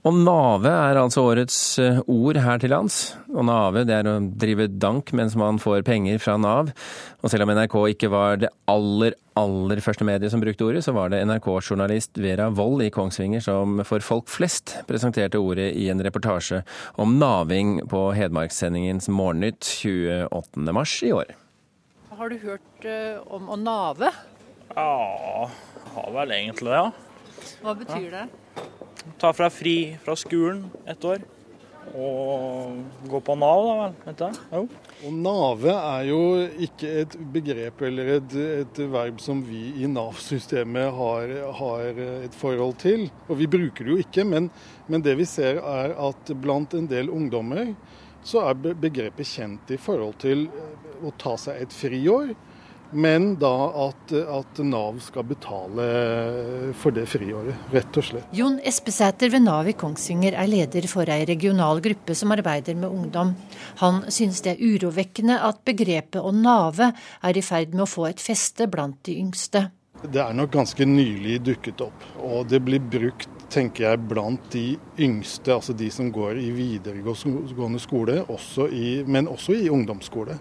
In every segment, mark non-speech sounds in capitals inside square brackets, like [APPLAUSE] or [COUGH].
Og nave er altså årets eh, ord her til lands. Og nave det er å drive dank mens man får penger fra Nav. Og selv om NRK ikke var det aller, aller første mediet som brukte ordet, så var det NRK-journalist Vera Wold i Kongsvinger som for folk flest presenterte ordet i en reportasje om naving på Hedmarkssendingens Morgennytt 28. mars i år. Har du hørt uh, om å nave? Ja, har vel egentlig det, ja. Hva betyr det? Ta fra fri fra skolen et år. Og gå på Nav, da vel. Vet du? Jo. Og Nave er jo ikke et begrep eller et, et verb som vi i Nav-systemet har, har, et forhold til. Og vi bruker det jo ikke, men, men det vi ser er at blant en del ungdommer så er begrepet kjent i forhold til å ta seg et friår men da at, at, Nav skal betale for det friåret, rett og slett. Jon Espesæter ved Nav i Kongsvinger er leder for ei regional gruppe som arbeider med ungdom. Han synes det er urovekkende at begrepet å nave er i ferd med å få et feste blant de yngste. Det er nok ganske nylig dukket opp, og det blir brukt tenker jeg, blant de yngste, altså de som går i videregående skole, også i, men også i ungdomsskole.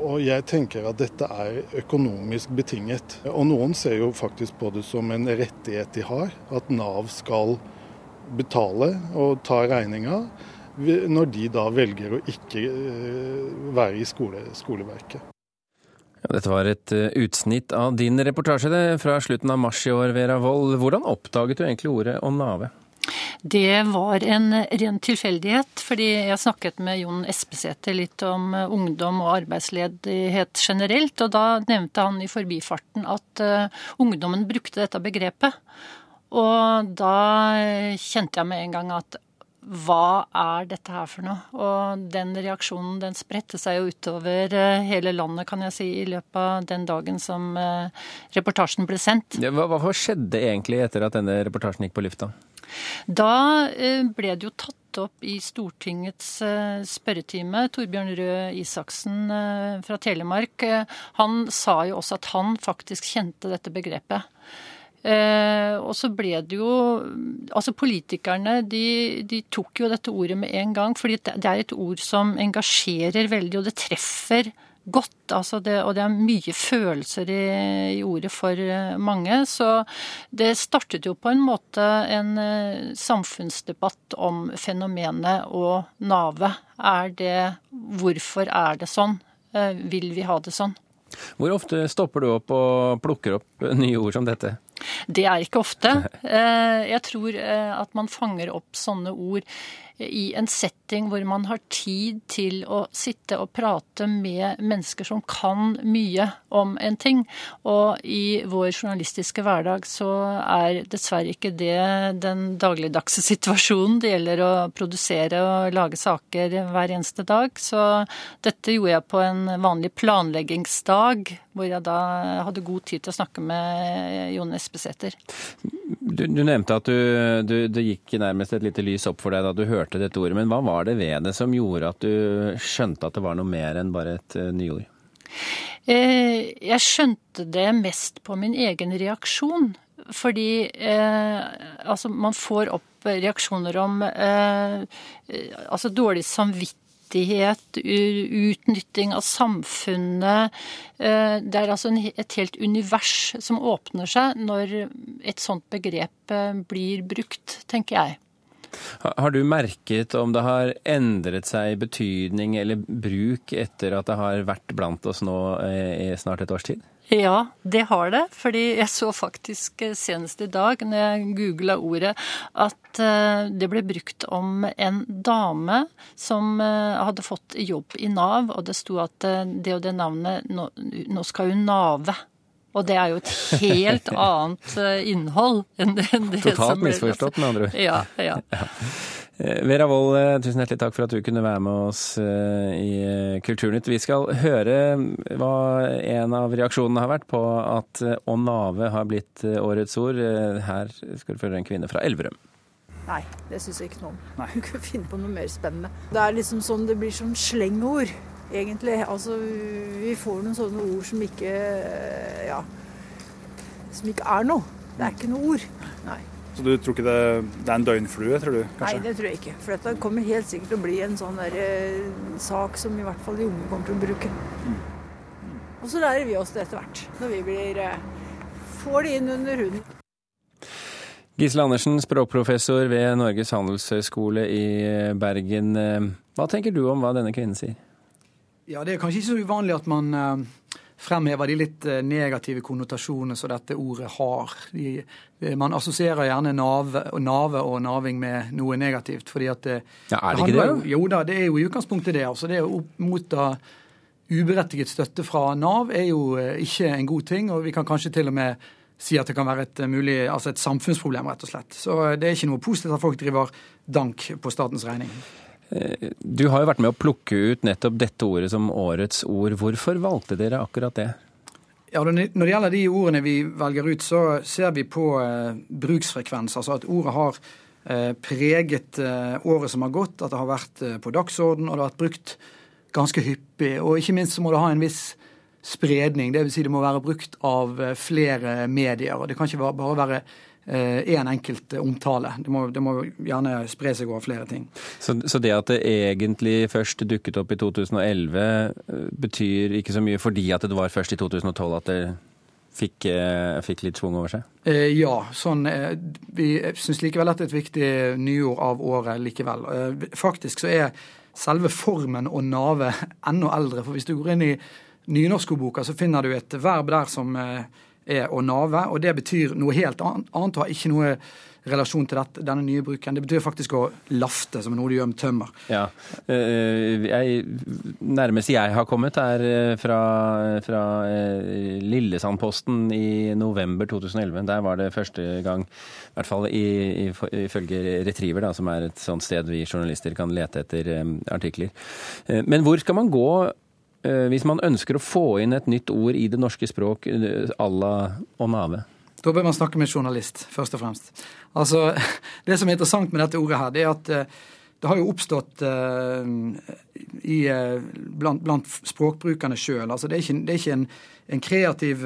Og jeg tenker at dette er økonomisk betinget. Og noen ser jo faktisk på det som en rettighet de har, at Nav skal betale og ta regninga når de da velger å ikke eh, være i skole, skoleverket. Ja, dette var et eh, utsnitt av din reportasje fra slutten av mars i år, Vera Wold. Hvordan oppdaget du egentlig ordet å nave? Det var en ren tilfeldighet, fordi jeg snakket med Jon Espesæter litt om eh, ungdom og arbeidsledighet generelt, og da nevnte han i forbifarten at uh, ungdommen brukte dette begrepet. Og da kjente jeg med en gang at hva er dette her for noe? Og den reaksjonen den spredte seg jo utover eh, hele landet, kan jeg si, i løpet av den dagen som reportasjen ble sendt. Hva, hva skjedde egentlig etter at denne reportasjen gikk på lufta? Da eh, ble det jo tatt opp i Stortingets eh, spørretime. Torbjørn Røe Isaksen eh, fra Telemark han sa jo også at han faktisk kjente dette begrepet. Og så ble det jo Altså politikerne de, de, tok jo dette ordet med en gang, fordi det er et ord som engasjerer veldig, og det treffer godt. Altså det, og det er mye følelser i, i, ordet for eh, mange. Så det startet jo på en måte en uh, samfunnsdebatt om fenomenet og navet. Er det Hvorfor er det sånn? Uh, vil vi ha det sånn? Hvor ofte stopper du opp og plukker opp nye ord som dette? Det er ikke ofte. Jeg tror at man fanger opp sånne ord i en setting hvor man har tid til å sitte og prate med mennesker som kan mye om en ting. Og i vår journalistiske hverdag så er dessverre ikke det den dagligdagse [LAUGHS] situasjonen. Det gjelder å produsere og lage saker hver eneste dag. Så dette gjorde jeg på en vanlig planleggingsdag, hvor jeg da hadde god tid til å snakke med Jon Espesæter. Du, du, nevnte at du, du, det gikk nærmest et lite lys opp for deg da du hørte dette ordet. Men hva var det ved det som gjorde at du skjønte at det var noe mer enn bare et uh, nyord? Eh, jeg skjønte det mest på min egen reaksjon. Fordi eh, altså man får opp reaksjoner om eh, altså dårlig samvittighet rettighet, utnytting av samfunnet. Eh, det er altså et helt univers som åpner seg når et sånt begrep eh, blir brukt, tenker jeg. Har du merket om det har endret seg i betydning eller bruk etter at det har vært blant oss nå eh, i snart et års tid? Ja, det har det. Fordi jeg så faktisk eh, senest i dag, når jeg googla ordet, at eh, det ble brukt om en dame som hadde fått jobb i Nav, og det sto at det og det navnet nå skal hun nave. Og det er jo et helt [LAUGHS] annet innhold enn det, enn det Totalt misforstått, med andre ord. Ja, ja. [LAUGHS] ja. Eh, Vera Wold, eh, tusen hjertelig takk for at du kunne være med oss eh, i Kulturnytt. Vi skal høre hva en av reaksjonene har vært på at å nave har blitt årets ord. Her skal du følge en kvinne fra Elverum. Nei, det syns jeg ikke noe om. Nei. [LAUGHS] kunne kan finne på noe mer spennende. Det er liksom sånn, det blir sånn slengord, egentlig. Altså, vi får noen sånne ord som ikke Ja. Som ikke er noe. Det er ikke noe ord. Nei. Så du tror ikke det, det er en døgnflue, tror du? kanskje? Nei, det tror jeg ikke. For dette kommer helt sikkert til å bli en sånn der, eh, sak som i hvert fall de unge kommer til å bruke. Mm. Og så lærer vi oss det etter hvert, når vi blir, eh, får det inn under huden. Gisle Andersen, språkprofessor ved Norges handelshøyskole i Bergen. Hva tenker du om hva denne kvinnen sier? Ja, Det er kanskje ikke så uvanlig at man fremhever de litt eh, negative konnotasjonene som dette ordet har. De, man assosierer gjerne nave, nave, og naving med noe negativt. fordi at det, ja, Er det, det ikke det? Jo da, det er jo i utgangspunktet det. altså Det å motta uberettiget støtte fra Nav er jo eh, ikke en god ting. Og vi kan kanskje til og med si at det kan være et, eh, mulig, altså et samfunnsproblem, rett og slett. Så det er ikke noe positivt at folk driver dank på statens regning. Du har jo vært med å plukke ut nettopp dette ordet som årets ord. Hvorfor valgte dere akkurat det? Ja, Når det gjelder de ordene vi velger ut, så ser vi på eh, bruksfrekvens. Altså at ordet har eh, preget eh, året som har gått, at det har vært eh, på dagsorden og det har vært brukt ganske hyppig. Og ikke minst så må det ha en viss spredning. Dvs. Si det må være brukt av eh, flere medier. og Det kan ikke bare være én eh, enkelt omtale. Det må, det må, gjerne spre seg over flere ting. Så, så, det at det egentlig først dukket opp i 2011, eh, betyr ikke så mye fordi at det var først i 2012 at det fikk, eh, fikk litt schwung over seg? ja. sånn, Vi syns likevel at det er et viktig nyord av året likevel. faktisk så er selve formen og navet [LAUGHS] enda eldre. For hvis du går inn i nynorskordboka, så finner du et verb der som er å nave. Og det betyr noe helt annet og har ikke noe relasjon til dette, denne nye bruken. Det betyr faktisk å lafte, som noe du gjør med tømmer. Ja. Eh, jeg, nærmest jeg har kommet, er eh, fra, fra eh, Lillesandposten i november 2011. Der var det første gang, i hvert fall ifølge Retriever, da, som er et sånt sted vi journalister kan lete etter artikler. Men hvor skal man gå Eh, hvis man ønsker å få inn et nytt ord i det norske språk eh, à la Onave? Da bør man snakke med journalist, først og fremst. Altså, [LAUGHS] Det som er interessant med dette ordet, her, det er at eh, det har jo oppstått uh, i, blant, blant, språkbrukerne sjøl. Altså, det er ikke, det er ikke en, en, kreativ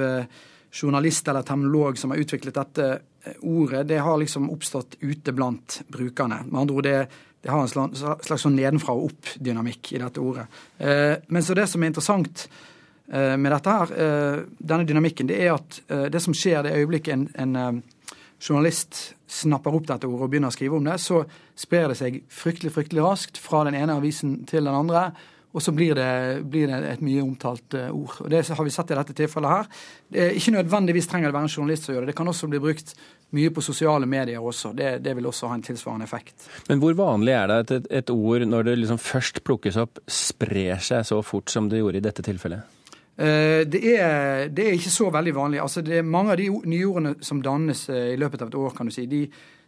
journalist eller terminolog som har utviklet dette ordet. Det har liksom oppstått ute blant brukerne. Med andre ord, det, det har en slags sånn nedenfra og opp-dynamikk i dette ordet. Eh, men så det som er interessant eh, med dette her, eh, denne dynamikken, det er at det som skjer det øyeblikket en, en journalist snapper opp dette ordet og begynner å skrive om det, så sprer det seg fryktelig fryktelig raskt fra den ene avisen til den andre. Og så blir det, blir det, et mye omtalt ord. Og Det har vi sett i dette tilfellet her. Det ikke nødvendigvis trenger det være en journalist som gjør det. Det kan også bli brukt mye på sosiale medier også. Det, det, vil også ha en tilsvarende effekt. Men hvor vanlig er det at et, et ord, når det liksom først plukkes opp, sprer seg så fort som det gjorde i dette tilfellet? Eh, det er, det er, ikke så veldig vanlig. Altså, det er mange av de nyordene som dannes eh, i løpet av et år, kan du si, de,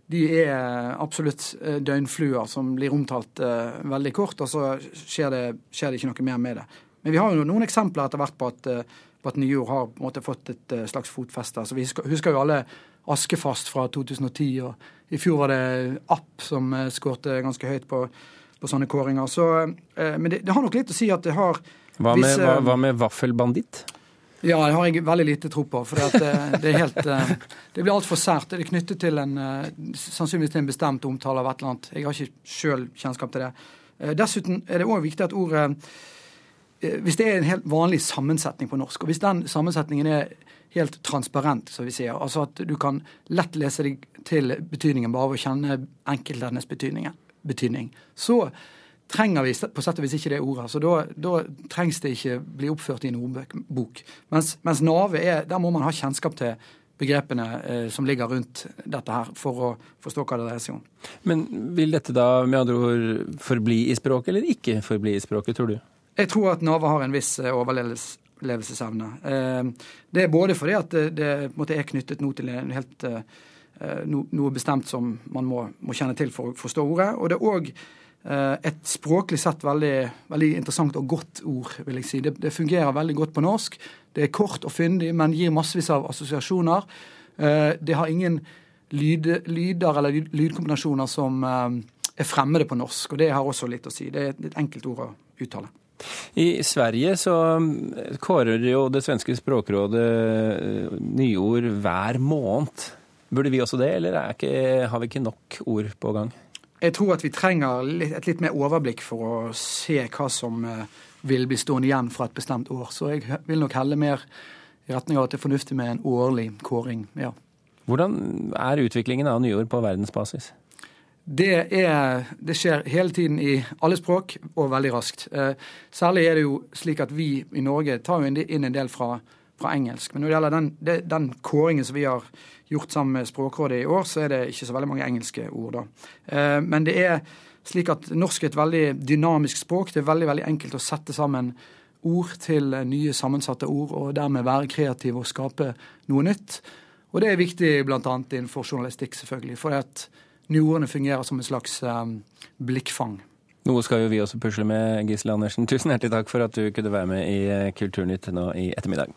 de er absolutt eh, døgnfluer som blir omtalt uh, veldig kort, og så skjer det, skjer det, ikke noe mer med det. Men vi har jo noen eksempler etter hvert på at, på at nyord har måte fått et slags fotfeste. Altså, vi husker, husker jo alle Askefast fra 2010. og I fjor var det App som skårte ganske høyt på, på sånne kåringer. Så, men det, det, har nok litt å si at det har Hva med, visse, hva, hva med vaffelbanditt? Ja, det har jeg veldig lite tro på. For det, det, er helt, eh, det blir altfor sært. Det er knyttet til en, sannsynligvis til en bestemt omtale av et eller annet. Jeg har ikke sjøl kjennskap til det. Dessuten er det òg viktig at ordet Hvis det er en helt vanlig sammensetning på norsk, og hvis den sammensetningen er helt transparent, som vi sier. Altså at du kan lett lese deg til betydningen bare ved å kjenne enkeltleddenes betydning. Så trenger vi på sett og vis ikke det ordet. Så da, da trengs det ikke bli oppført i en ordbok. Mens, mens nave er, der må man ha kjennskap til begrepene eh, som ligger rundt dette her, for å forstå hva det dreier seg om. Men vil dette da med andre ord forbli i språket, eller ikke forbli i språket, tror du? Jeg tror at Nave har en viss eh, overlevelsesevne. Eh, det er både fordi at det, det er knyttet noe til en helt, eh, noe bestemt som man må, må kjenne til for å forstå ordet. Og det er òg eh, et språklig sett veldig, veldig, interessant og godt ord, vil jeg si. Det, det, fungerer veldig godt på norsk. Det er kort og fyndig, men gir massevis av assosiasjoner. Det har ingen lyd, lyder eller lydkombinasjoner som er fremmede på norsk, og det har også litt å si. Det er et enkelt ord å uttale. I Sverige så kårer jo det svenske språkrådet nyord hver måned. Burde vi også det, eller ikke, har vi ikke nok ord på gang? Jeg tror at vi trenger et litt mer overblikk for å se hva som eh, vil bli stående igjen fra et bestemt år. Så jeg vil nok helle mer i retning av at det er fornuftig med en årlig kåring. ja. Hvordan er utviklingen av nyord på verdensbasis? Det, er, det, skjer hele tiden i alle språk, og veldig raskt. Eh, særlig er det jo slik at vi i Norge tar inn en del fra, fra engelsk. Men når det gjelder den, den, kåringen som vi har gjort sammen med Språkrådet i år, så er det ikke så veldig mange engelske ord da. Eh, men det er slik at norsk er et veldig dynamisk språk. Det er veldig, veldig enkelt å sette sammen ord til nye sammensatte ord, og dermed være kreativ og skape noe nytt. Og det er viktig bl.a. innenfor journalistikk, selvfølgelig. For at nyordene fungerer som en slags um, blikkfang. Noe skal jo vi også pusle med, Gisle Andersen. Tusen hjertelig takk for at du kunne være med i Kulturnytt nå i ettermiddag.